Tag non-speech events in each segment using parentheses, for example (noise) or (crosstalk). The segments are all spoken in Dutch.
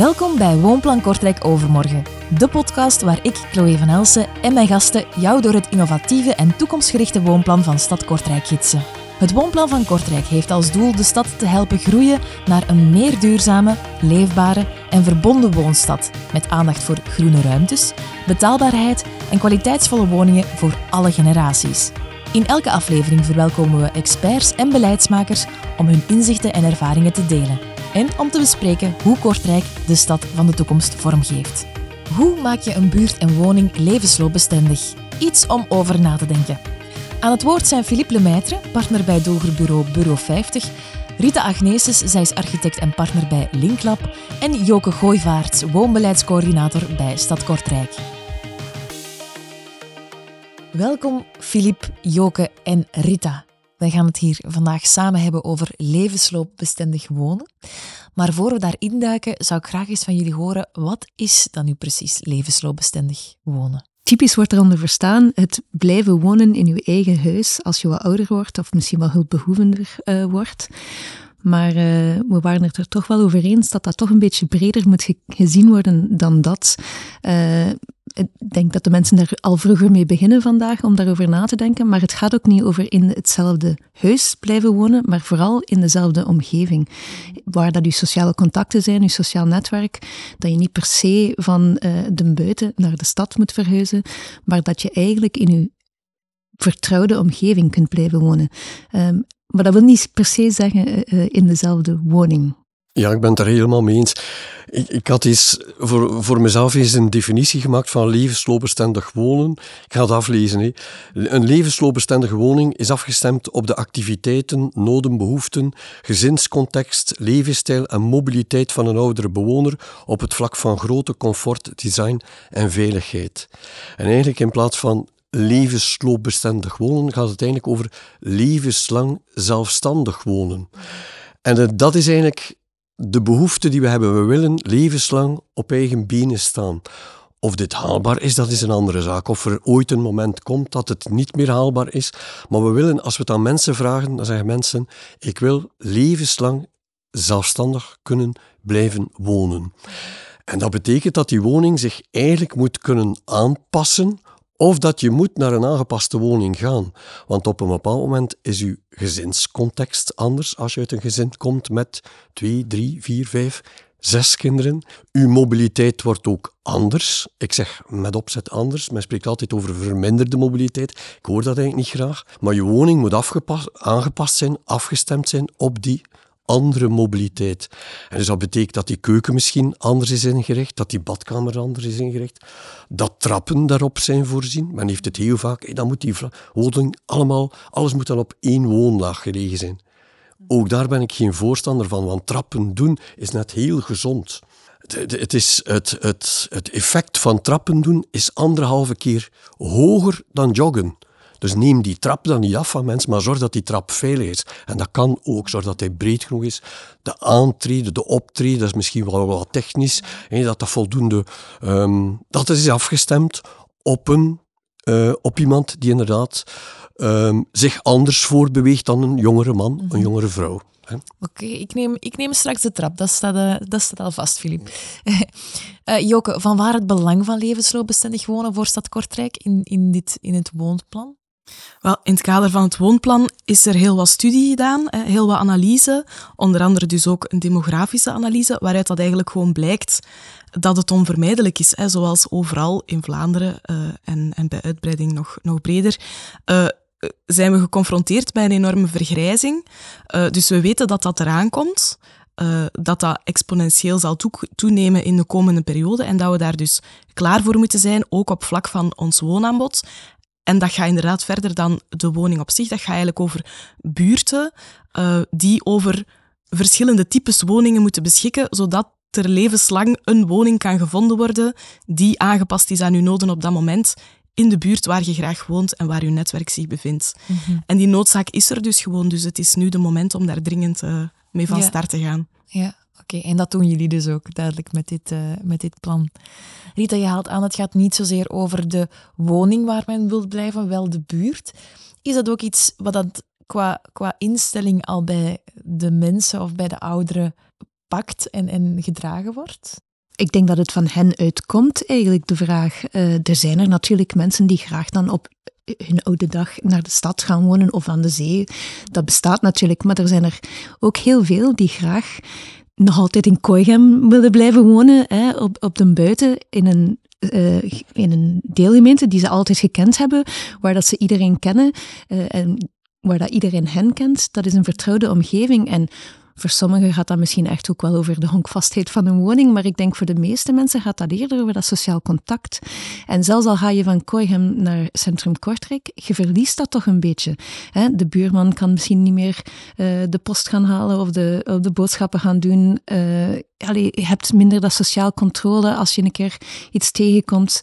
Welkom bij Woonplan Kortrijk Overmorgen, de podcast waar ik, Chloe van Elsen, en mijn gasten jou door het innovatieve en toekomstgerichte woonplan van Stad Kortrijk gidsen. Het Woonplan van Kortrijk heeft als doel de stad te helpen groeien naar een meer duurzame, leefbare en verbonden woonstad, met aandacht voor groene ruimtes, betaalbaarheid en kwaliteitsvolle woningen voor alle generaties. In elke aflevering verwelkomen we experts en beleidsmakers om hun inzichten en ervaringen te delen en om te bespreken hoe Kortrijk de stad van de toekomst vormgeeft. Hoe maak je een buurt en woning levensloopbestendig? Iets om over na te denken. Aan het woord zijn Philippe Lemaitre, partner bij doelgroepbureau Bureau 50, Rita Agneses, zij is architect en partner bij Linklab, en Joke Gooivaarts, woonbeleidscoördinator bij Stad Kortrijk. Welkom Philippe, Joke en Rita. Wij gaan het hier vandaag samen hebben over levensloopbestendig wonen. Maar voor we daar induiken, zou ik graag eens van jullie horen, wat is dan nu precies levensloopbestendig wonen? Typisch wordt er onder verstaan het blijven wonen in je eigen huis als je wat ouder wordt of misschien wel hulpbehoevender uh, wordt. Maar uh, we waren het er toch wel over eens dat dat toch een beetje breder moet gezien worden dan dat. Uh, ik denk dat de mensen daar al vroeger mee beginnen vandaag om daarover na te denken. Maar het gaat ook niet over in hetzelfde huis blijven wonen, maar vooral in dezelfde omgeving. Waar dat je sociale contacten zijn, je sociaal netwerk. Dat je niet per se van uh, de buiten naar de stad moet verhuizen, maar dat je eigenlijk in je vertrouwde omgeving kunt blijven wonen. Um, maar dat wil niet per se zeggen uh, in dezelfde woning. Ja, ik ben het er helemaal mee eens. Ik, ik had eens voor, voor mezelf eens een definitie gemaakt van levensloopbestendig wonen. Ik ga het aflezen. Een levensloopbestendige woning is afgestemd op de activiteiten, noden, behoeften, gezinscontext, levensstijl en mobiliteit van een oudere bewoner op het vlak van grote comfort, design en veiligheid. En eigenlijk in plaats van levensloopbestendig wonen gaat het eigenlijk over levenslang zelfstandig wonen. En dat is eigenlijk de behoefte die we hebben. We willen levenslang op eigen benen staan. Of dit haalbaar is, dat is een andere zaak. Of er ooit een moment komt dat het niet meer haalbaar is. Maar we willen, als we het aan mensen vragen, dan zeggen mensen: Ik wil levenslang zelfstandig kunnen blijven wonen. En dat betekent dat die woning zich eigenlijk moet kunnen aanpassen of dat je moet naar een aangepaste woning gaan. Want op een bepaald moment is uw gezinscontext anders als je uit een gezin komt met twee, drie, vier, vijf, zes kinderen. Uw mobiliteit wordt ook anders. Ik zeg met opzet anders. Men spreekt altijd over verminderde mobiliteit. Ik hoor dat eigenlijk niet graag. Maar je woning moet aangepast zijn, afgestemd zijn op die andere mobiliteit. En dus dat betekent dat die keuken misschien anders is ingericht, dat die badkamer anders is ingericht, dat trappen daarop zijn voorzien. Men heeft het heel vaak, dan moet die woning allemaal, alles moet dan op één woonlaag gelegen zijn. Ook daar ben ik geen voorstander van, want trappen doen is net heel gezond. Het, is het, het, het effect van trappen doen is anderhalve keer hoger dan joggen. Dus neem die trap dan niet af van mensen, maar zorg dat die trap veilig is. En dat kan ook, zorg dat hij breed genoeg is. De aantreden, de optreden, dat is misschien wel wat technisch. Hè, dat dat voldoende... Um, dat is afgestemd op, een, uh, op iemand die inderdaad um, zich anders voorbeweegt dan een jongere man, een mhm. jongere vrouw. Oké, okay, ik, neem, ik neem straks de trap. Dat staat, uh, dat staat al vast, Filip. uh, (laughs) Joke, van waar het belang van levensloopbestendig wonen voor Stad Kortrijk in, in, dit, in het woonplan? Wel, in het kader van het woonplan is er heel wat studie gedaan, heel wat analyse, onder andere dus ook een demografische analyse, waaruit dat eigenlijk gewoon blijkt dat het onvermijdelijk is, zoals overal in Vlaanderen uh, en, en, bij uitbreiding nog, nog breder. Uh, zijn we geconfronteerd met een enorme vergrijzing. Dus we weten dat dat eraan komt. Dat dat exponentieel zal toenemen in de komende periode en dat we daar dus klaar voor moeten zijn, ook op vlak van ons woonaanbod. En dat gaat inderdaad verder dan de woning op zich. Dat gaat eigenlijk over buurten uh, die over verschillende types woningen moeten beschikken, zodat er levenslang een woning kan gevonden worden die aangepast is aan uw noden op dat moment in de buurt waar je graag woont en waar je netwerk zich bevindt. Mhm. En die noodzaak is er dus gewoon, dus het is nu de moment om daar dringend uh, mee van start te gaan. Ja, En dat doen jullie dus ook duidelijk met dit, uh, met dit plan. Rita, je haalt aan, het gaat niet zozeer over de woning waar men wil blijven, wel de buurt. Is dat ook iets wat dat qua, qua instelling al bij de mensen of bij de ouderen pakt en, en gedragen wordt? ik denk dat het van hen uitkomt, eigenlijk, de vraag. Uh, er zijn er natuurlijk mensen die graag dan op hun oude dag naar de stad gaan wonen of aan de zee. Dat bestaat natuurlijk, maar er zijn er ook heel veel die graag nog altijd in Kooigem willen blijven wonen, hè, op, op de buiten, in een uh, in een deelgemeente die ze altijd gekend hebben, waar dat ze iedereen kennen uh, en waar dat iedereen hen kent. Dat is een vertrouwde omgeving. En voor sommigen gaat dat misschien echt ook wel over de honkvastheid van een woning, maar ik denk voor de meeste mensen gaat dat eerder over dat sociaal contact. En zelfs al ga je van Kooihem naar Centrum Kortrijk, je verliest dat toch een beetje. De buurman kan misschien niet meer uh, de post gaan halen of de, de boodschappen gaan doen. Uh, je hebt minder dat sociaal controle als je een keer iets tegenkomt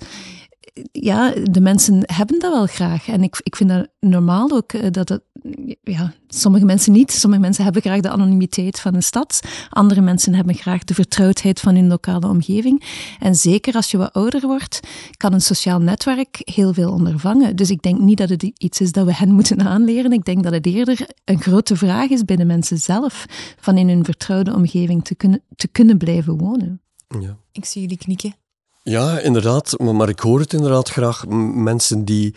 ja, de mensen hebben dat wel graag. En ik, ik vind dat normaal ook, eh, dat het, ja, sommige mensen niet. Sommige mensen hebben graag de anonimiteit van een stad. Andere mensen hebben graag de vertrouwdheid van hun lokale omgeving. En zeker als je wat ouder wordt, kan een sociaal netwerk heel veel ondervangen. Dus ik denk niet dat het iets is dat we hen moeten aanleren. Ik denk dat het eerder een grote vraag is binnen mensen zelf, van in hun vertrouwde omgeving te kunnen, te kunnen blijven wonen. Ja. Ik zie jullie knikken. Ja, inderdaad. Maar ik hoor het inderdaad graag. Mensen die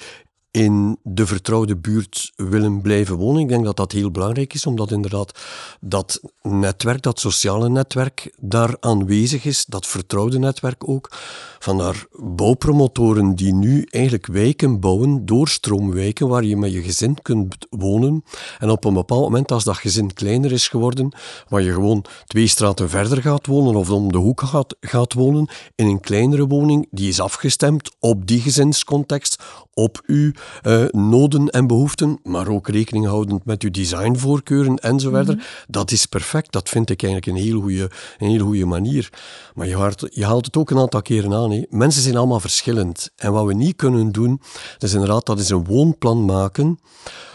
in de vertrouwde buurt willen blijven wonen. Ik denk dat dat heel belangrijk is, omdat inderdaad dat netwerk, dat sociale netwerk daar aanwezig is, dat vertrouwde netwerk ook. Vandaar bouwpromotoren die nu eigenlijk wijken bouwen, doorstroomwijken, waar je met je gezin kunt wonen. En op een bepaald moment, als dat gezin kleiner is geworden, waar je gewoon twee straten verder gaat wonen of om de hoek gaat, gaat wonen, in een kleinere woning, die is afgestemd op die gezinscontext, op uw uh, noden en behoeften, maar ook rekening houdend met uw designvoorkeuren enzovoort. Mm Dat is perfect. Dat vind ik eigenlijk een heel goede, een heel goede manier. Maar je haalt, je haalt het ook een aantal keren aan. Hè. Mensen zijn allemaal verschillend. En wat we niet kunnen doen, is inderdaad, dat is een woonplan maken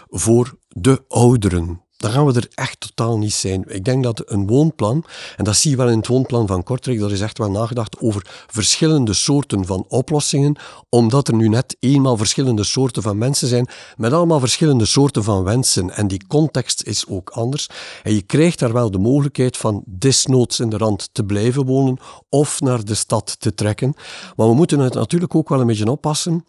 voor de ouderen dan gaan we er echt totaal niet zijn. Ik denk dat een woonplan, en dat zie je wel in het woonplan van Kortrijk, dat is echt wel nagedacht over verschillende soorten van oplossingen, omdat er nu net eenmaal verschillende soorten van mensen zijn, met allemaal verschillende soorten van wensen. En die context is ook anders. En je krijgt daar wel de mogelijkheid van desnoods in de rand te blijven wonen of naar de stad te trekken. Maar we moeten het natuurlijk ook wel een beetje oppassen.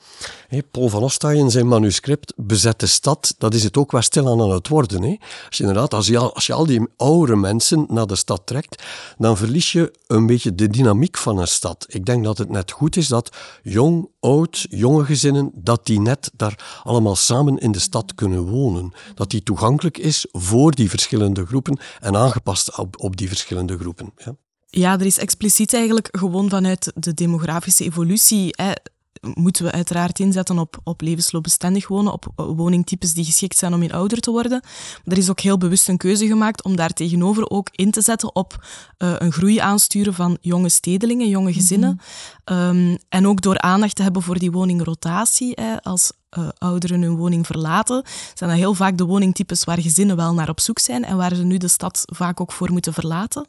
Paul van Ostaaij in zijn manuscript, Bezette stad, dat is het ook wel stilaan aan het worden. Je inderdaad, als je, al, als je al die oudere mensen naar de stad trekt, dan verlies je een beetje de dynamiek van een stad. Ik denk dat het net goed is dat jong, oud, jonge gezinnen, dat die net daar allemaal samen in de stad kunnen wonen. Dat die toegankelijk is voor die verschillende groepen en aangepast op, op die verschillende groepen. Ja. Ja, er is expliciet eigenlijk gewoon vanuit de demografische evolutie hè, moeten we uiteraard inzetten op, op levensloopbestendig wonen, op woningtypes die geschikt zijn om in ouder te worden. Maar er is ook heel bewust een keuze gemaakt om daar tegenover ook in te zetten op uh, een groei aansturen van jonge stedelingen, jonge gezinnen. um, en ook door aandacht te hebben voor die woningrotatie. Hè, als uh, ouderen hun woning verlaten, zijn dat heel vaak de woningtypes waar gezinnen wel naar op zoek zijn en waar ze nu de stad vaak ook voor moeten verlaten.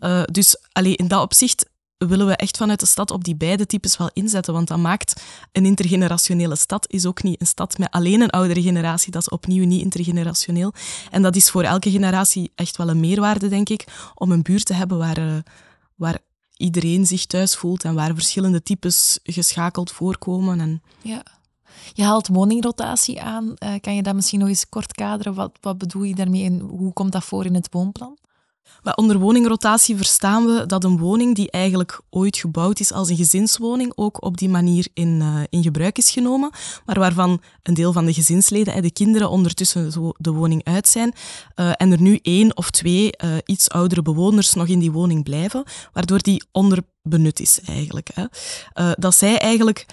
Uh, dus allee, in dat opzicht willen we echt vanuit de stad op die beide types wel inzetten. Want dat maakt een intergenerationele stad is ook niet een stad met alleen een oudere generatie. Dat is opnieuw niet intergenerationeel. En dat is voor elke generatie echt wel een meerwaarde, denk ik, om een buurt te hebben waar, uh, waar iedereen zich thuis voelt en waar verschillende types geschakeld voorkomen. En... Ja. Je haalt woningrotatie aan. Uh, kan je dat misschien nog eens kort kaderen? Wat, wat bedoel je daarmee en hoe komt dat voor in het woonplan? Maar onder woningrotatie verstaan we dat een woning die eigenlijk ooit gebouwd is als een gezinswoning ook op die manier in, uh, in gebruik is genomen, maar waarvan een deel van de gezinsleden en de kinderen ondertussen de woning uit zijn uh, en er nu één of twee uh, iets oudere bewoners nog in die woning blijven, waardoor die onderbenut is eigenlijk. Hè. dat zij eigenlijk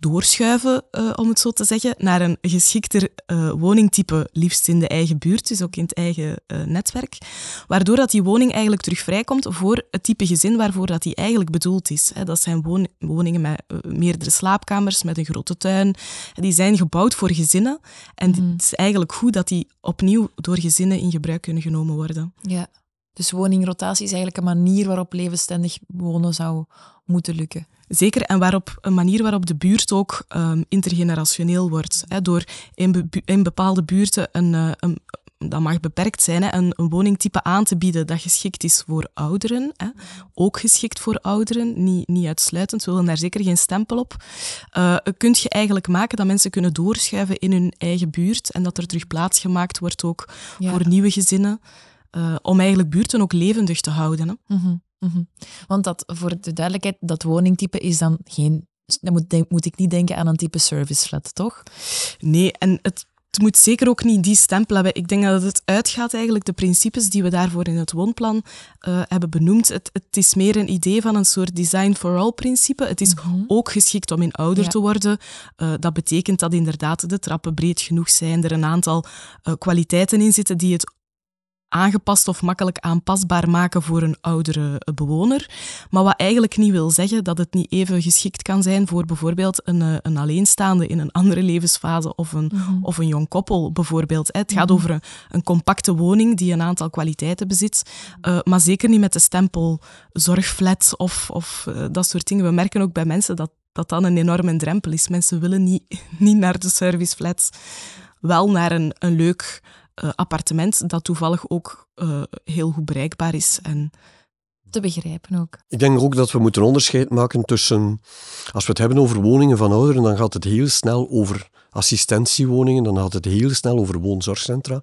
doorschuiven, uh, om het zo te zeggen, naar een geschikter uh, woningtype, liefst in de eigen buurt, dus ook in het eigen uh, netwerk, waardoor dat die woning eigenlijk terug vrijkomt voor het type gezin waarvoor dat die eigenlijk bedoeld is. Hè. Dat zijn won woningen met meerdere slaapkamers, met een grote tuin. Die zijn gebouwd voor gezinnen en mm. het is eigenlijk goed dat die opnieuw door gezinnen in gebruik kunnen genomen worden. Ja. Dus woningrotatie is eigenlijk een manier waarop levensstandig wonen zou moeten lukken. Zeker, en waarop, een manier waarop de buurt ook um, intergenerationeel wordt. Hè, door in, be in, bepaalde buurten een, uh, een, dat mag beperkt zijn, hè, een, een, woningtype aan te bieden dat geschikt is voor ouderen. Hè. Ook geschikt voor ouderen, niet, niet uitsluitend, we willen daar zeker geen stempel op. Uh, kunt je eigenlijk maken dat mensen kunnen doorschuiven in hun eigen buurt en dat er terug plaats gemaakt wordt ook voor nieuwe gezinnen, uh, om eigenlijk buurten ook levendig te houden. Hè. Mm -hmm. Want dat, voor de duidelijkheid, dat woningtype is dan geen dan moet, denk, moet ik niet denken aan een type service flat, toch? Nee, en het, het moet zeker ook niet die stempel hebben. Ik denk dat het uitgaat eigenlijk de principes die we daarvoor in het woonplan uh, hebben benoemd. Het, het, is meer een idee van een soort design for all principe. Het is mm -hmm. ook geschikt om in ouder ja. te worden. Uh, dat betekent dat inderdaad de trappen breed genoeg zijn, er een aantal uh, kwaliteiten in zitten die het aangepast of makkelijk aanpasbaar maken voor een oudere bewoner. Maar wat eigenlijk niet wil zeggen dat het niet even geschikt kan zijn voor bijvoorbeeld een, eh, een alleenstaande in een andere levensfase of een, mm -hmm. of een jong koppel bijvoorbeeld. Het gaat -hmm. over een, een, compacte woning die een aantal kwaliteiten bezit, uh, maar zeker niet met de stempel zorgflat of, of uh, dat soort dingen. We merken ook bij mensen dat dat dan een enorme drempel is. Mensen willen niet, (laughs) niet naar de serviceflats, wel naar een, een leuk uh, appartement dat toevallig ook uh, heel goed bereikbaar is. En te begrijpen ook. Ik denk ook dat we moeten onderscheid maken tussen, als we het hebben over woningen van ouderen, dan gaat het heel snel over assistentiewoningen, dan gaat het heel snel over woonzorgcentra.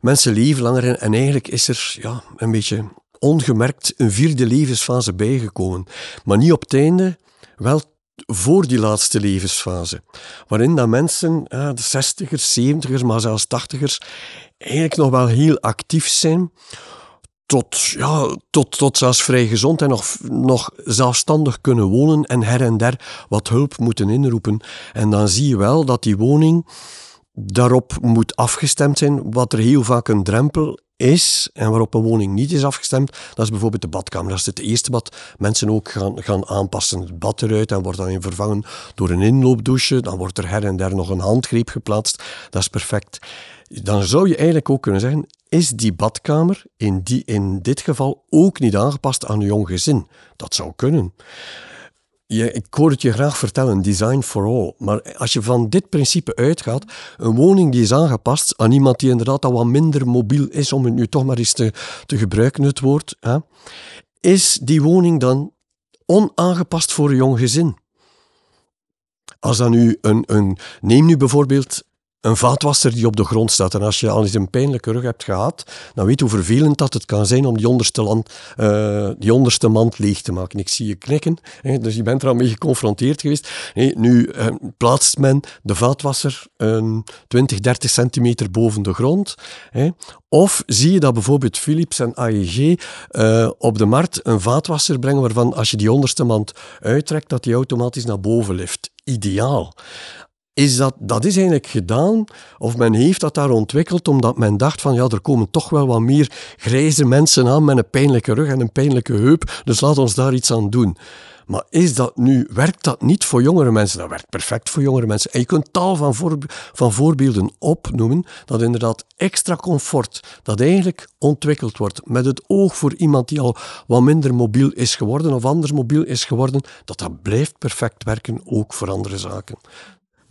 Mensen leven langer en, en eigenlijk is er ja, een beetje ongemerkt een vierde levensfase bijgekomen. Maar niet op het einde, wel voor die laatste levensfase, waarin dat mensen, de zestigers, zeventigers, maar zelfs tachtigers, eigenlijk nog wel heel actief zijn, tot, ja, tot, tot zelfs vrij gezond en nog, nog zelfstandig kunnen wonen en her en der wat hulp moeten inroepen. En dan zie je wel dat die woning daarop moet afgestemd zijn, wat er heel vaak een drempel is en waarop een woning niet is afgestemd, dat is bijvoorbeeld de badkamer. Dat is het eerste wat mensen ook gaan, gaan aanpassen. Het bad eruit en wordt dan vervangen door een inloopdouche. Dan wordt er her en der nog een handgreep geplaatst. Dat is perfect. Dan zou je eigenlijk ook kunnen zeggen, is die badkamer in, die, in dit geval ook niet aangepast aan een jong gezin? Dat zou kunnen je, ik hoor het je graag vertellen, design for all. Maar als je van dit principe uitgaat, een woning die is aangepast aan iemand die inderdaad al wat minder mobiel is, om het nu toch maar eens te, te gebruiken, het woord, hè, is die woning dan onaangepast voor een jong gezin? Als dan nu een, een neem nu bijvoorbeeld een vaatwasser die op de grond staat. En als je al eens een pijnlijke rug hebt gehad, dan weet hoe vervelend dat het kan zijn om die onderste, land, uh, die onderste mand leeg te maken. Ik zie je knikken, hè, dus je bent er al mee geconfronteerd geweest. Nu uh, plaatst men de vaatwasser een 20, 30 centimeter boven de grond. Hè. Of zie je dat bijvoorbeeld Philips en AEG uh, op de markt een vaatwasser brengen waarvan als je die onderste mand uittrekt, dat die automatisch naar boven lift. Ideaal is dat, dat is eigenlijk gedaan, of men heeft dat daar ontwikkeld omdat men dacht van ja, er komen toch wel wat meer grijze mensen aan met een pijnlijke rug en een pijnlijke heup, dus laat ons daar iets aan doen. Maar is dat nu, werkt dat niet voor jongere mensen? Dat werkt perfect voor jongere mensen. En je kunt tal van, van voorbeelden opnoemen dat inderdaad extra comfort, dat eigenlijk ontwikkeld wordt met het oog voor iemand die al wat minder mobiel is geworden of anders mobiel is geworden, dat dat blijft perfect werken, ook voor andere zaken.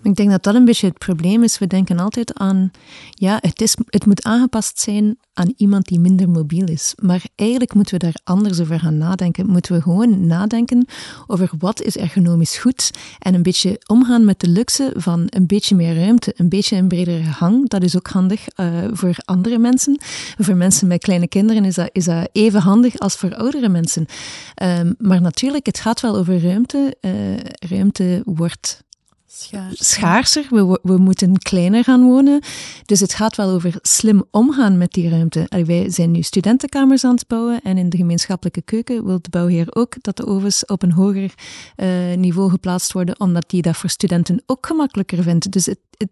Ik denk dat dat een beetje het probleem is. We denken altijd aan, ja, het, is, het moet aangepast zijn aan iemand die minder mobiel is. Maar eigenlijk moeten we daar anders over gaan nadenken. Moeten we gewoon nadenken over wat is ergonomisch goed en een beetje omgaan met de luxe van een beetje meer ruimte, een beetje een bredere gang. Dat is ook handig uh, voor andere mensen. Voor mensen met kleine kinderen is dat, is dat even handig als voor oudere mensen. Um, maar natuurlijk, het gaat wel over ruimte. Uh, ruimte wordt Schaars. schaarser. We, we moeten kleiner gaan wonen. Dus het gaat wel over slim omgaan met die ruimte. Allee, wij zijn nu studentenkamers aan het bouwen en in de gemeenschappelijke keuken wil de bouwheer ook dat de ovens op een hoger uh, niveau geplaatst worden, omdat die dat voor studenten ook gemakkelijker vindt. Dus het, het,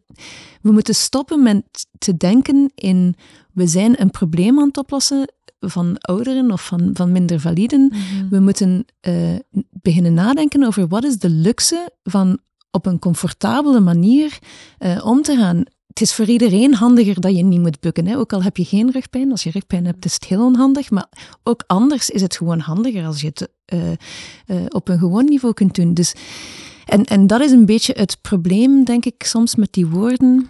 we moeten stoppen met te denken in we zijn een probleem aan het oplossen van ouderen of van, van minder validen. Mm -hmm. We moeten uh, beginnen nadenken over wat is de luxe van op een comfortabele manier uh, om te gaan. Het is voor iedereen handiger dat je niet moet bukken. Hè? Ook al heb je geen rugpijn. Als je rugpijn hebt, is het heel onhandig. Maar ook anders is het gewoon handiger als je het uh, uh, op een gewoon niveau kunt doen. Dus, en, en dat is een beetje het probleem, denk ik, soms met die woorden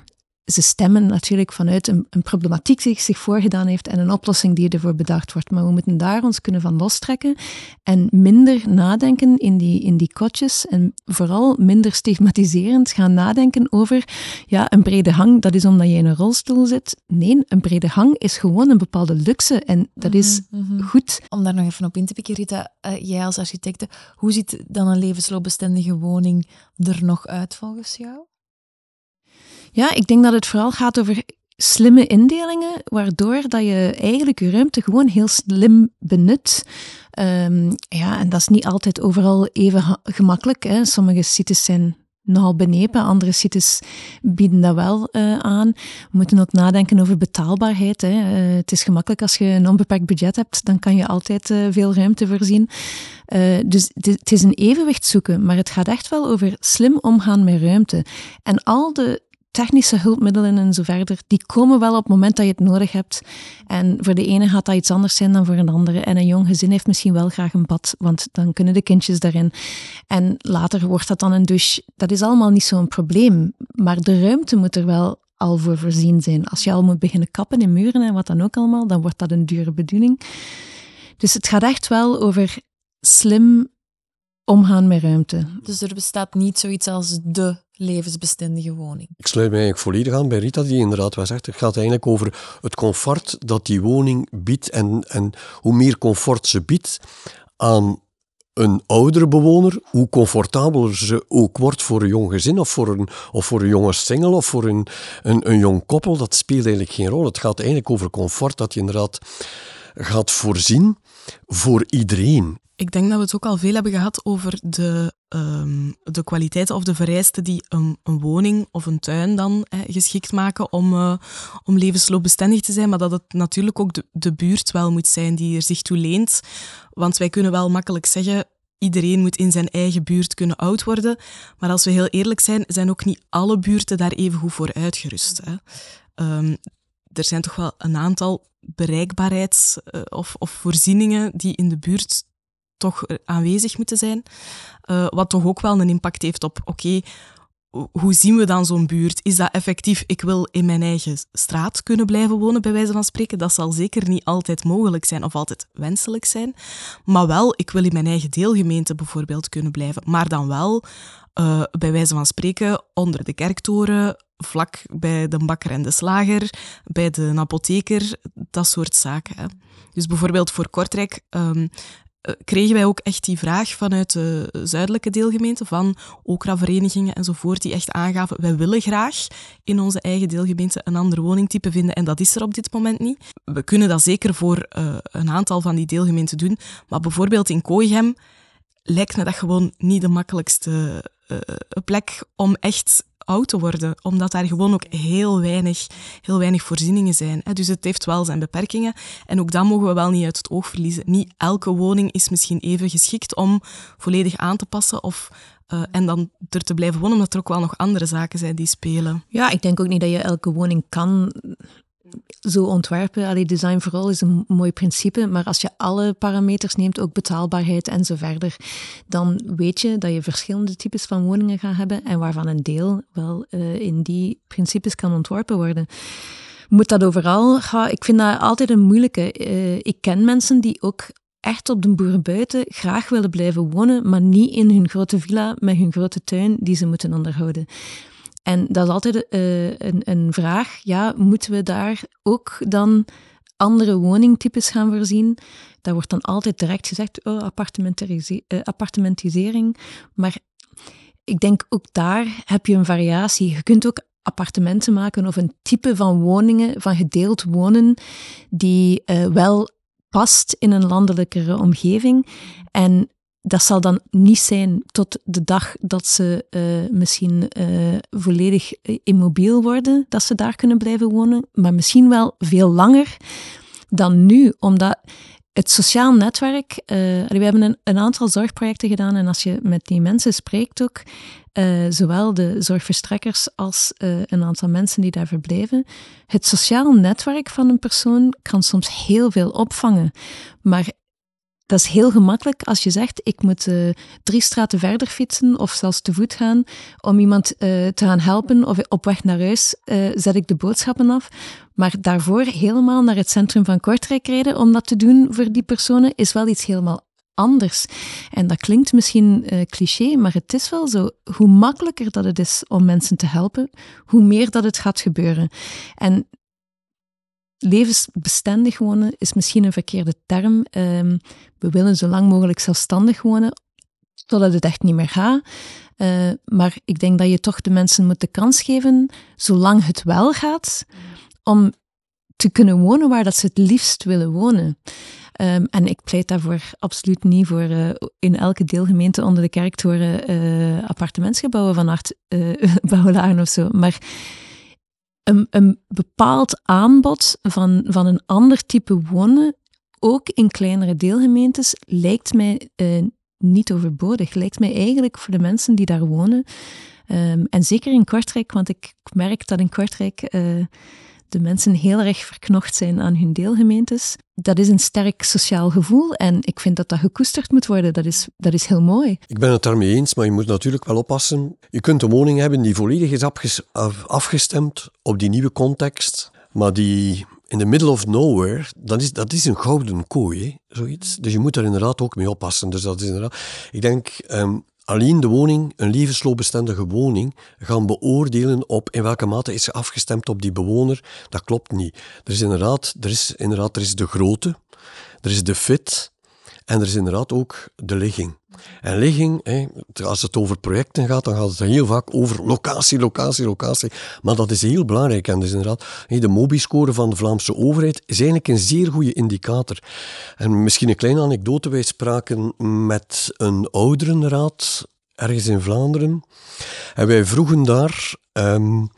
ze stemmen natuurlijk vanuit een, een, problematiek die zich voorgedaan heeft en een oplossing die ervoor bedacht wordt. Maar we moeten daar ons kunnen van lostrekken en minder nadenken in die, in die kotjes en vooral minder stigmatiserend gaan nadenken over ja, een brede hang, dat is omdat je in een rolstoel zit. Nee, een brede hang is gewoon een bepaalde luxe en dat is mhm, mhm. goed. Om daar nog even op in te pikken, Rita, uh, jij als architecte, hoe ziet dan een levensloopbestendige woning er nog uit volgens jou? Ja, ik denk dat het vooral gaat over slimme indelingen, waardoor dat je eigenlijk je ruimte gewoon heel slim benut. Um, ja, en dat is niet altijd overal even gemakkelijk. Hè. Sommige sites zijn nogal benepen, andere sites bieden dat wel uh, aan. We moeten ook nadenken over betaalbaarheid. Hè. Uh, het is gemakkelijk als je een onbeperkt budget hebt, dan kan je altijd uh, veel ruimte voorzien. dus het is een evenwicht zoeken, maar het gaat echt wel over slim omgaan met ruimte. En al de technische hulpmiddelen en zo verder, die komen wel op het moment dat je het nodig hebt. En voor de ene gaat dat iets anders zijn dan voor een andere. En een jong gezin heeft misschien wel graag een bad, want dan kunnen de kindjes daarin. En later wordt dat dan een douche. Dat is allemaal niet zo'n probleem. Maar de ruimte moet er wel al voor voorzien zijn. Als je al moet beginnen kappen in muren en wat dan ook allemaal, dan wordt dat een dure bediening. Dus het gaat echt wel over slim omgaan met ruimte. Dus er bestaat niet zoiets als de levensbestendige woning. Ik sluit mij eigenlijk volledig aan bij Rita, die inderdaad wel zegt, het gaat eigenlijk over het comfort dat die woning biedt en, en hoe meer comfort ze biedt aan een oudere bewoner, hoe comfortabeler ze ook wordt voor een jong gezin of voor een, of voor een jonge single of voor een, een, een jong koppel, dat speelt eigenlijk geen rol. Het gaat eigenlijk over comfort dat je inderdaad gaat voorzien voor iedereen. Ik denk dat we het ook al veel hebben gehad over de, um, de kwaliteiten of de vereisten die een, een, woning of een tuin dan geschikt maken om, uh, om levensloopbestendig te zijn, maar dat het natuurlijk ook de, de buurt wel moet zijn die er zich toe leent. Want wij kunnen wel makkelijk zeggen, iedereen moet in zijn eigen buurt kunnen oud worden, maar als we heel eerlijk zijn, zijn ook niet alle buurten daar even goed voor uitgerust. Hè. Um, er zijn toch wel een aantal bereikbaarheids- uh, of, of voorzieningen die in de buurt toch aanwezig moeten zijn. Uh, wat toch ook wel een impact heeft op, oké, hoe zien we dan zo'n buurt? Is dat effectief, ik wil in mijn eigen straat kunnen blijven wonen, bij wijze van spreken? Dat zal zeker niet altijd mogelijk zijn of altijd wenselijk zijn. Maar wel, ik wil in mijn eigen deelgemeente bijvoorbeeld kunnen blijven. Maar dan wel, uh, bij wijze van spreken, onder de kerktoren, vlak bij de bakker en de slager, bij de apotheker, dat soort zaken. Hè. Dus bijvoorbeeld voor Kortrijk um, eh, kregen wij ook echt die vraag vanuit de zuidelijke deelgemeente, van okraverenigingen enzovoort, die echt aangaven, wij willen graag in onze eigen deelgemeente een ander woningtype vinden en dat is er op dit moment niet. We kunnen dat zeker voor uh, een aantal van die deelgemeenten doen, maar bijvoorbeeld in Kooihem lijkt me dat gewoon niet de makkelijkste uh, plek om echt oud te worden, omdat daar gewoon ook heel weinig, heel weinig voorzieningen zijn. Dus het heeft wel zijn beperkingen. En ook dat mogen we wel niet uit het oog verliezen. Niet elke woning is misschien even geschikt om volledig aan te passen of uh, en dan er te blijven wonen, omdat er ook wel nog andere zaken zijn die spelen. Ja, ik denk ook niet dat je elke woning kan zo ontwerpen. Allee, design vooral is een mooi principe, maar als je alle parameters neemt, ook betaalbaarheid en zo verder, dan weet je dat je verschillende types van woningen gaat hebben en waarvan een deel wel uh, in die principes kan ontworpen worden. Moet dat overal gaan? Ik vind dat altijd een moeilijke. Uh, ik ken mensen die ook echt op de boerenbuiten graag willen blijven wonen, maar niet in hun grote villa met hun grote tuin die ze moeten onderhouden. En dat is altijd uh, een, een vraag, ja, moeten we daar ook dan andere woningtypes gaan voorzien? Daar wordt dan altijd direct gezegd, oh. Uh, appartementisering. Maar ik denk ook daar heb je een variatie. Je kunt ook appartementen maken of een type van woningen, van gedeeld wonen, die uh, wel past in een landelijkere omgeving. En dat zal dan niet zijn tot de dag dat ze uh, misschien uh, volledig immobiel worden, dat ze daar kunnen blijven wonen, maar misschien wel veel langer dan nu, omdat het sociaal netwerk, we hebben een, een, aantal zorgprojecten gedaan en als je met die mensen spreekt ook, zowel de zorgverstrekkers als een aantal mensen die daar verblijven, het sociaal netwerk van een persoon kan soms heel veel opvangen, maar dat is heel gemakkelijk als je zegt, ik moet uh, drie straten verder fietsen of zelfs te voet gaan om iemand uh, te gaan helpen of op weg naar huis uh, zet ik de boodschappen af. Maar daarvoor helemaal naar het centrum van Kortrijk rijden om dat te doen voor die personen is wel iets helemaal anders. En dat klinkt misschien cliché, maar het is wel zo. Hoe makkelijker dat het is om mensen te helpen, hoe meer dat het gaat gebeuren. En levensbestendig wonen is misschien een verkeerde term. Um, we willen zo lang mogelijk zelfstandig wonen, totdat het echt niet meer gaat. Uh, maar ik denk dat je toch de mensen moet de kans geven, zolang het wel gaat, om te kunnen wonen waar dat ze het liefst willen wonen. Um, en ik pleit daarvoor absoluut niet voor uh, in elke deelgemeente onder de kerktoren uh, appartementsgebouwen van acht (laughs) bouwlagen of zo. Maar een, bepaald aanbod van, van een ander type wonen, ook in kleinere deelgemeentes, lijkt mij uh, niet overbodig. Lijkt mij eigenlijk voor de mensen die daar wonen. Um, en zeker in Kortrijk, want ik merk dat in Kortrijk uh, de mensen heel erg verknocht zijn aan hun deelgemeentes. Dat is een sterk sociaal gevoel en ik vind dat dat gekoesterd moet worden. Dat is, dat is heel mooi. Ik ben het daarmee eens, maar je moet natuurlijk wel oppassen. Je kunt een woning hebben die volledig is afgestemd op die nieuwe context, maar die in the middle of nowhere, dat is, dat is een gouden kooi, zoiets. Dus je moet daar inderdaad ook mee oppassen. Dus dat is inderdaad... Ik denk, um, alleen de woning, een levensloopbestendige woning, gaan beoordelen op in welke mate is ze afgestemd op die bewoner, dat klopt niet. Er is inderdaad, er is, inderdaad er is de grootte, er is de fit en er is inderdaad ook de ligging. En ligging, als het over projecten gaat, dan gaat het heel vaak over locatie, locatie, locatie. Maar dat is heel belangrijk. En dus inderdaad, de MOBI-score van de Vlaamse overheid is eigenlijk een zeer goede indicator. En misschien een kleine anekdote. Wij spraken met een ouderenraad ergens in Vlaanderen. En wij vroegen daar, um,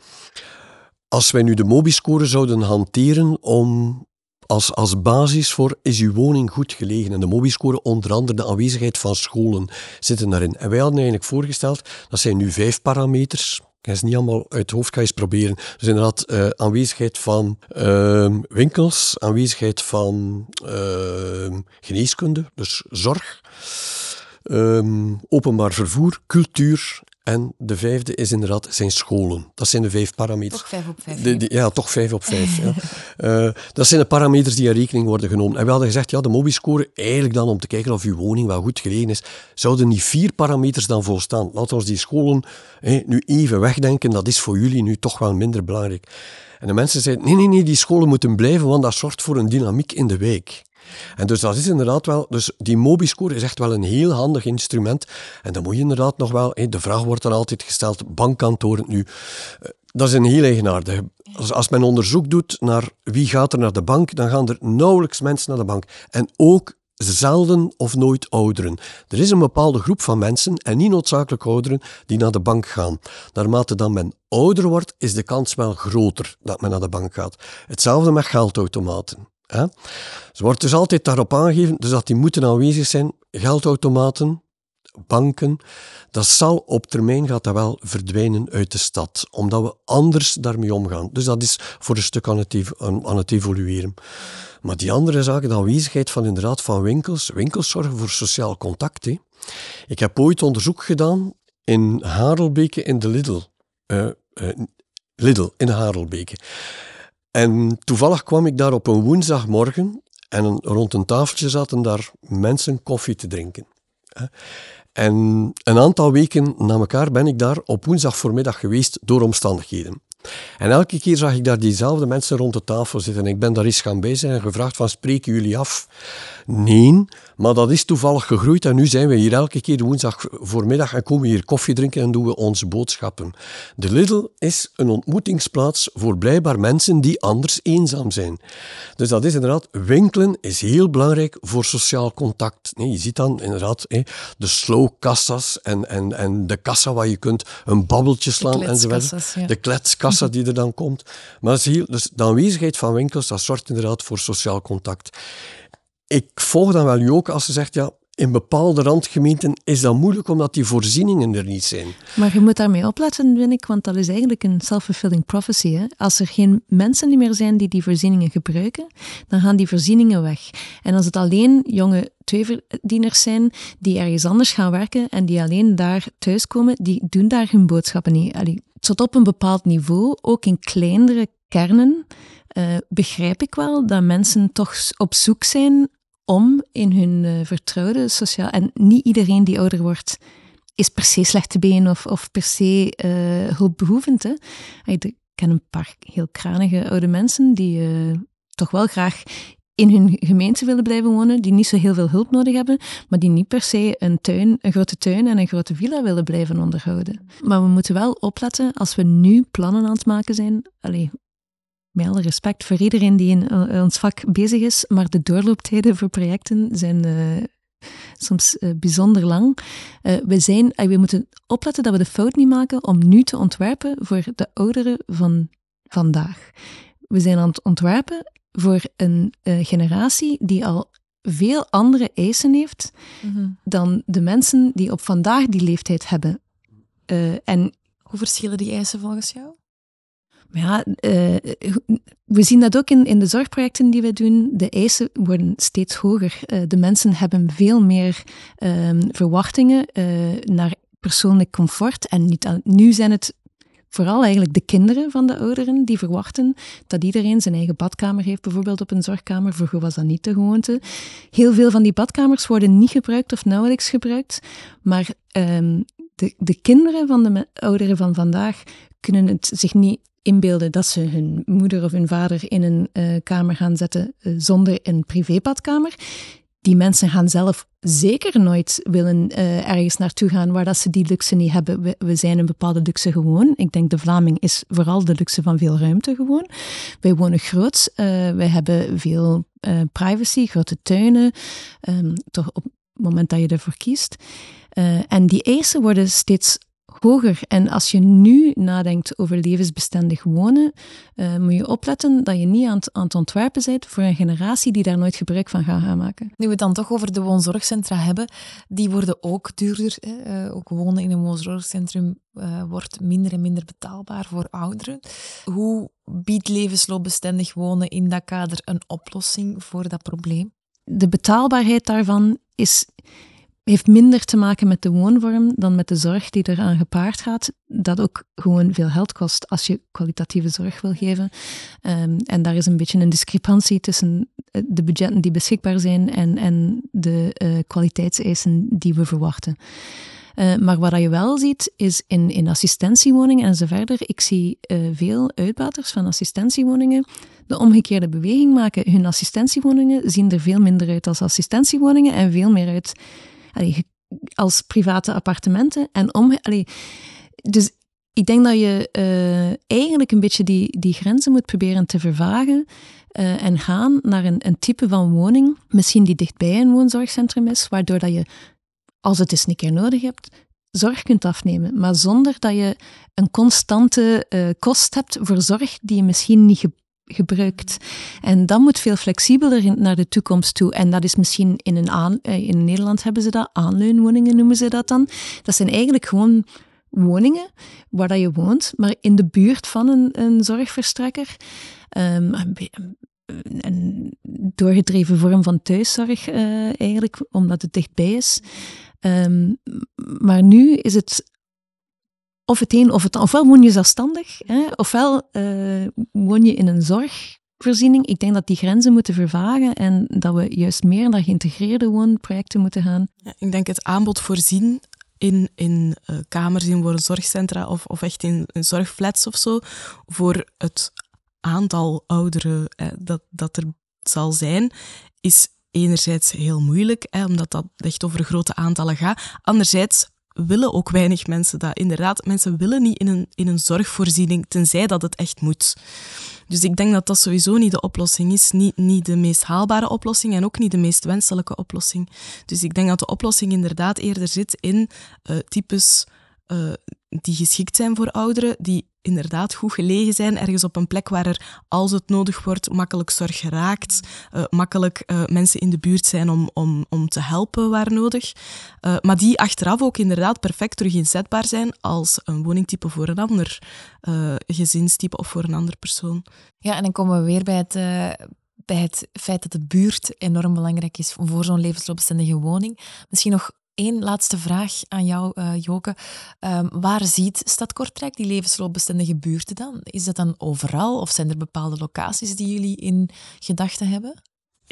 als wij nu de MOBI-score zouden hanteren om als, als basis voor is uw woning goed gelegen. En de MOBI-score, onder andere de aanwezigheid van scholen, zitten daarin. En wij hadden eigenlijk voorgesteld, dat zijn nu vijf parameters. Ik ga ze niet allemaal uit het hoofd, ga eens proberen. Dus inderdaad, uh, aanwezigheid van uh, winkels, aanwezigheid van uh, geneeskunde, dus zorg, ehm, openbaar vervoer, cultuur en de vijfde is inderdaad zijn scholen. Dat zijn de vijf parameters. Toch vijf op vijf. ja, toch vijf op vijf. ja. Uh, (laughs) dat zijn de parameters die in rekening worden genomen. En we hadden gezegd, ja, de MOBI-score, eigenlijk dan om te kijken of uw woning wel goed gelegen is, zouden niet vier parameters dan volstaan. Laten we die scholen hey, nu even wegdenken, dat is voor jullie nu toch wel minder belangrijk. En de mensen zeiden, nee, nee, nee, die scholen moeten blijven, want dat zorgt voor een dynamiek in de wijk. En dus dat is inderdaad wel, dus die MOBI-score is echt wel een heel handig instrument. En dan moet je inderdaad nog wel, de vraag wordt dan altijd gesteld, bankkantoren nu. Eh, dat is een heel eigenaardige. Als, als men onderzoek doet naar wie gaat er naar de bank, dan gaan er nauwelijks mensen naar de bank. En ook zelden of nooit ouderen. Er is een bepaalde groep van mensen, en niet noodzakelijk ouderen, die naar de bank gaan. Naarmate dan men ouder wordt, is de kans wel groter dat men naar de bank gaat. Hetzelfde met geldautomaten. Ze wordt dus altijd daarop aangegeven dus dat die moeten aanwezig zijn. Geldautomaten, banken, dat zal op termijn gaat dat wel verdwijnen uit de stad, omdat we anders daarmee omgaan. Dus dat is voor een stuk aan het, aan het evolueren. Maar die andere zaken, de aanwezigheid van inderdaad van winkels, winkels zorgen voor sociaal contact. Ik heb ooit onderzoek gedaan in Harelbeke in de Lidl. Uh, uh, Lidl in Harelbeke. En toevallig kwam ik daar op een woensdagmorgen en rond een tafeltje zaten daar mensen koffie te drinken. En een aantal weken na elkaar ben ik daar op woensdag voormiddag geweest door omstandigheden. En elke keer zag ik daar diezelfde mensen rond de tafel zitten. Ik ben daar eens gaan bij zijn en gevraagd van, spreken jullie af? Nee, maar dat is toevallig gegroeid en nu zijn we hier elke keer woensdag voormiddag en komen we hier koffie drinken en doen we onze boodschappen. De Lidl is een ontmoetingsplaats voor blijkbaar mensen die anders eenzaam zijn. Dus dat is inderdaad, winkelen is heel belangrijk voor sociaal contact. Nee, je ziet dan inderdaad de slow kassas en, en, en de kassa waar je kunt een babbeltje slaan enzovoort. Ja. De kletskassa die er dan komt. Maar zie dus de aanwezigheid van winkels, dat zorgt inderdaad voor sociaal contact ik volg dan wel u ook als ze zegt, ja, in bepaalde randgemeenten is dat moeilijk omdat die voorzieningen er niet zijn. Maar je moet daarmee opletten, vind ik, want dat is eigenlijk een self-fulfilling prophecy. Hè? Als er geen mensen meer zijn die die voorzieningen gebruiken, dan gaan die voorzieningen weg. En als het alleen jonge tweeverdieners zijn die ergens anders gaan werken en die alleen daar thuiskomen, die doen daar hun boodschappen niet. Allee, tot op een bepaald niveau, ook in kleinere kernen, uh, begrijp ik wel dat mensen toch op zoek zijn om in hun uh, vertrouwde sociaal... En niet iedereen die ouder wordt is per se slechte been of, of per se uh, hulpbehoevend. Hè. Ik ken een paar heel kranige oude mensen die uh, toch wel graag in hun gemeente willen blijven wonen, die niet zo heel veel hulp nodig hebben, maar die niet per se een tuin, een grote tuin en een grote villa willen blijven onderhouden. Maar we moeten wel opletten als we nu plannen aan het maken zijn. Allez, met alle respect voor iedereen die in eh, ons vak bezig is, maar de doorlooptijden voor projecten zijn uh, soms uh, bijzonder lang. we, zijn, we moeten opletten dat we de fout niet maken om nu te ontwerpen voor de ouderen van vandaag. We zijn aan het ontwerpen voor een generatie die al veel andere eisen heeft mm -hmm. dan de mensen die op vandaag die leeftijd hebben. en hoe verschillen die eisen volgens jou? Ja, uh, we zien dat ook in, in de zorgprojecten die we doen. De eisen worden steeds hoger. Uh, de mensen hebben veel meer uh, verwachtingen uh, naar persoonlijk comfort. En niet aan, nu zijn het vooral eigenlijk de kinderen van de ouderen die verwachten dat iedereen zijn eigen badkamer heeft, bijvoorbeeld op een zorgkamer. Vroeger was dat niet de gewoonte. Heel veel van die badkamers worden niet gebruikt of nauwelijks gebruikt. Maar um, de, de kinderen van de ouderen van vandaag kunnen het zich niet inbeelden dat ze hun moeder of hun vader in een uh, kamer gaan zetten uh, zonder een privébadkamer. Die mensen gaan zelf zeker nooit willen uh, ergens naartoe gaan waar dat ze die luxe niet hebben. We, zijn een bepaalde luxe gewoon. Ik denk de Vlaming is vooral de luxe van veel ruimte gewoon. Wij wonen groots. wij hebben veel privacy, grote tuinen. Um, toch op het moment dat je ervoor kiest. en die eisen worden steeds hoger. En als je nu nadenkt over levensbestendig wonen, uh, moet je opletten dat je niet aan het, aan het ontwerpen bent voor een generatie die daar nooit gebruik van gaat gaan maken. Nu we het dan toch over de woonzorgcentra hebben, die worden ook duurder. Hè? Uh, ook wonen in een woonzorgcentrum uh, wordt minder en minder betaalbaar voor ouderen. Hoe biedt levensloopbestendig wonen in dat kader een oplossing voor dat probleem? De betaalbaarheid daarvan is heeft minder te maken met de woonvorm dan met de zorg die eraan gepaard gaat. Dat ook gewoon veel geld kost als je kwalitatieve zorg wil geven. Um, en daar is een beetje een discrepantie tussen eh, de budgetten die beschikbaar zijn en, en de uh, kwaliteitseisen die we verwachten. Uh, maar wat je wel ziet, is in, in assistentiewoningen en zo verder. Ik zie veel uitbaters van assistentiewoningen de omgekeerde beweging maken. Hun assistentiewoningen zien er veel minder uit als assistentiewoningen en veel meer uit als private appartementen. En om, dus ik denk dat je uh, eigenlijk een beetje die, die grenzen moet proberen te vervagen uh, en gaan naar een, een type van woning, misschien die dichtbij een woonzorgcentrum is, waardoor dat je, als het eens een keer nodig hebt, zorg kunt afnemen, maar zonder dat je een constante uh, kost hebt voor zorg die je misschien niet gebruikt. En dat moet veel flexibeler naar de toekomst toe. En dat is misschien in, een aan, eh, in Nederland hebben ze dat, aanleunwoningen noemen ze dat dan. Dat zijn eigenlijk gewoon woningen waar dat je woont, maar in de buurt van een, een zorgverstrekker. Um, een doorgedreven vorm van thuiszorg uh, eigenlijk, omdat het dichtbij is. Um, maar nu is het of het een of het Ofwel woon je zelfstandig, hè, ofwel uh, woon je in een zorgvoorziening. Ik denk dat die grenzen moeten vervagen en dat we juist meer naar geïntegreerde woonprojecten moeten gaan. Ja, ik denk het aanbod voorzien in, in uh, kamers in woonzorgcentra of, of echt in, in zorgflats of zo, voor het aantal ouderen dat, dat er zal zijn, is enerzijds heel moeilijk, hè, omdat dat echt over grote aantallen gaat. Anderzijds willen ook weinig mensen dat. Inderdaad, mensen willen niet in een, in een zorgvoorziening, tenzij dat het echt moet. Dus ik denk dat dat sowieso niet de oplossing is. Niet, niet de meest haalbare oplossing en ook niet de meest wenselijke oplossing. Dus ik denk dat de oplossing inderdaad eerder zit in uh, types uh, die geschikt zijn voor ouderen, die inderdaad goed gelegen zijn, ergens op een plek waar er, als het nodig wordt, makkelijk zorg geraakt, uh, makkelijk uh, mensen in de buurt zijn om, om, om te helpen waar nodig, maar die achteraf ook inderdaad perfect terug inzetbaar zijn als een woningtype voor een ander gezinstype of voor een andere persoon. Ja, en dan komen we weer bij het, bij het feit dat de buurt enorm belangrijk is voor zo'n levensloopbestendige woning. Misschien nog Eén laatste vraag aan jou, uh, Joke. Um, waar ziet Stad Kortrijk die levensloopbestendige buurten dan? Is dat dan overal of zijn er bepaalde locaties die jullie in gedachten hebben?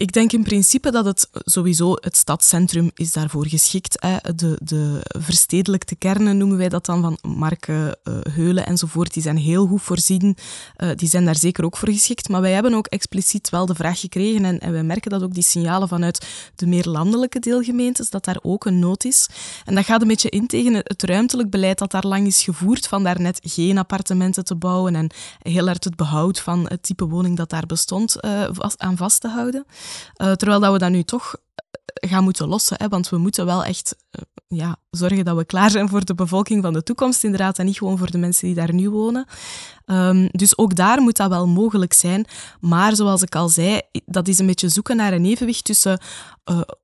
Ik denk in principe dat het sowieso het stadscentrum is daarvoor geschikt. De, de verstedelijkte kernen noemen wij dat dan, van Marken, uh, Heulen enzovoort, die zijn heel goed voorzien. Uh, die zijn daar zeker ook voor geschikt. Maar wij hebben ook expliciet wel de vraag gekregen en, en wij merken dat ook die signalen vanuit de meer landelijke deelgemeentes, dat daar ook een nood is. En dat gaat een beetje in tegen het ruimtelijk beleid dat daar lang is gevoerd, van daar net geen appartementen te bouwen en heel hard het behoud van het type woning dat daar bestond uh, aan vast te houden. Uh, terwijl dat we dat nu toch eh, gaan moeten lossen. Hè? Want we moeten wel echt uh, ja, zorgen dat we klaar zijn voor de bevolking van de toekomst, inderdaad, en niet gewoon voor de mensen die daar nu wonen. Um, dus ook daar moet dat wel mogelijk zijn. Maar zoals ik al zei, dat is een beetje zoeken naar een evenwicht tussen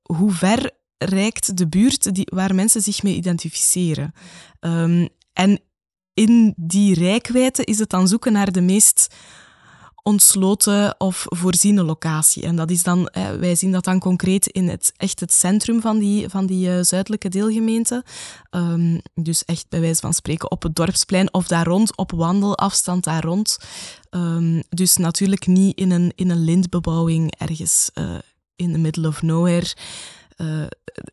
hoe ver reikt de buurt die, waar mensen zich mee identificeren. Um, en in die rijkwijde is het dan zoeken naar de meest ontsloten of voorziene locatie. En dat is dan, wij zien dat dan concreet in het, echt het centrum van die, van die uh, zuidelijke deelgemeente. Um, dus echt bij wijze van spreken op het dorpsplein of daar rond, op wandelafstand daar rond. Um, dus natuurlijk niet in een, in een lintbebouwing ergens uh, in the middle of nowhere. Uh,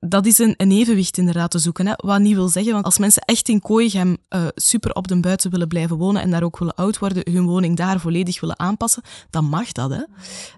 dat is een, een, evenwicht inderdaad te zoeken. Hè. Wat niet wil zeggen, want als mensen echt in Kooigem uh, super op de buiten willen blijven wonen en daar ook willen oud worden, hun woning daar volledig willen aanpassen, dan mag dat. Hè.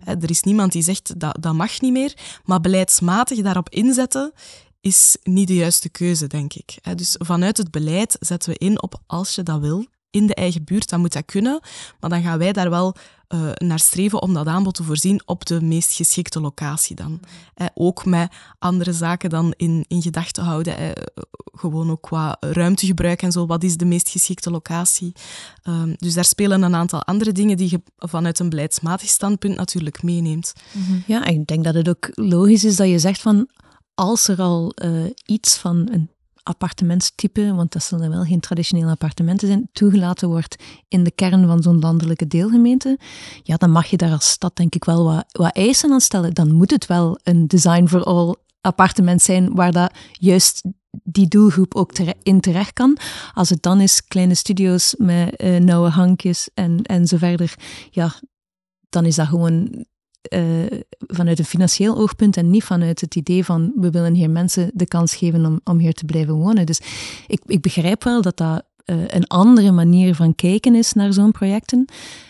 Er is niemand die zegt dat dat mag niet meer, maar beleidsmatig daarop inzetten is niet de juiste keuze, denk ik. Dus vanuit het beleid zetten we in op als je dat wil, in de eigen buurt, dan moet dat kunnen. Maar dan gaan wij daar wel uh, naar streven om dat aanbod te voorzien op de meest geschikte locatie dan. Eh, ook met andere zaken dan in, in gedachten houden. Eh, gewoon ook qua ruimtegebruik en zo. Wat is de meest geschikte locatie? Um, dus daar spelen een aantal andere dingen die je vanuit een beleidsmatig standpunt natuurlijk meeneemt. Mm -hmm. Ja, ik denk dat het ook logisch is dat je zegt van als er al uh, iets van een appartementstype, want dat zullen wel geen traditionele appartementen zijn, toegelaten wordt in de kern van zo'n landelijke deelgemeente, ja, dan mag je daar als stad denk ik wel wat, wat eisen aan stellen. Dan moet het wel een design for all appartement zijn waar dat juist die doelgroep ook in terecht kan. Als het dan is kleine studio's met uh, nauwe hankjes en, en zo verder, ja, dan is dat gewoon uh, vanuit een financieel oogpunt en niet vanuit het idee van we willen hier mensen de kans geven om, om hier te blijven wonen. Dus ik, ik begrijp wel dat dat uh, een andere manier van kijken is naar zo'n projecten.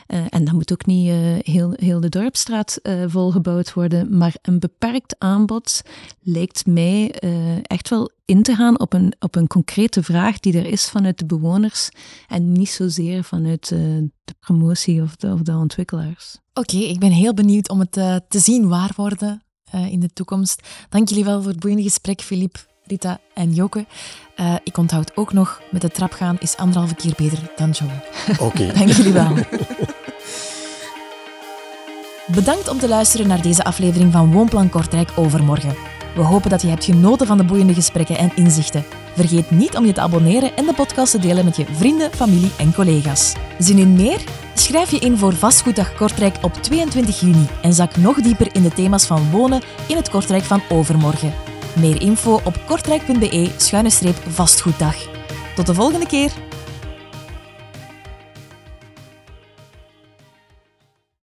Uh, en dat moet ook niet uh, heel, heel de dorpstraat volgebouwd worden, maar een beperkt aanbod lijkt mij echt wel in te gaan op een, op een concrete vraag die er is vanuit de bewoners en niet zozeer vanuit de promotie of de, of de ontwikkelaars. Oké, ik ben heel benieuwd om het te zien waar worden in de toekomst. Dank jullie wel voor het boeiende gesprek, Filip. Rita en Joke. Uh, ik onthoud ook nog, met de trap gaan is anderhalve keer beter dan joggen. Oké. Okay. (laughs) Dank jullie wel. Bedankt om te luisteren naar deze aflevering van Woonplan Kortrijk Overmorgen. We hopen dat je hebt genoten van de boeiende gesprekken en inzichten. Vergeet niet om je te abonneren en de podcast te delen met je vrienden, familie en collega's. Zin in meer? Schrijf je in voor Vastgoeddag Kortrijk op 22 juni en zak nog dieper in de thema's van wonen in het Kortrijk van overmorgen. Meer info op kortrijk.be-vastgoeddag. Tot de volgende keer!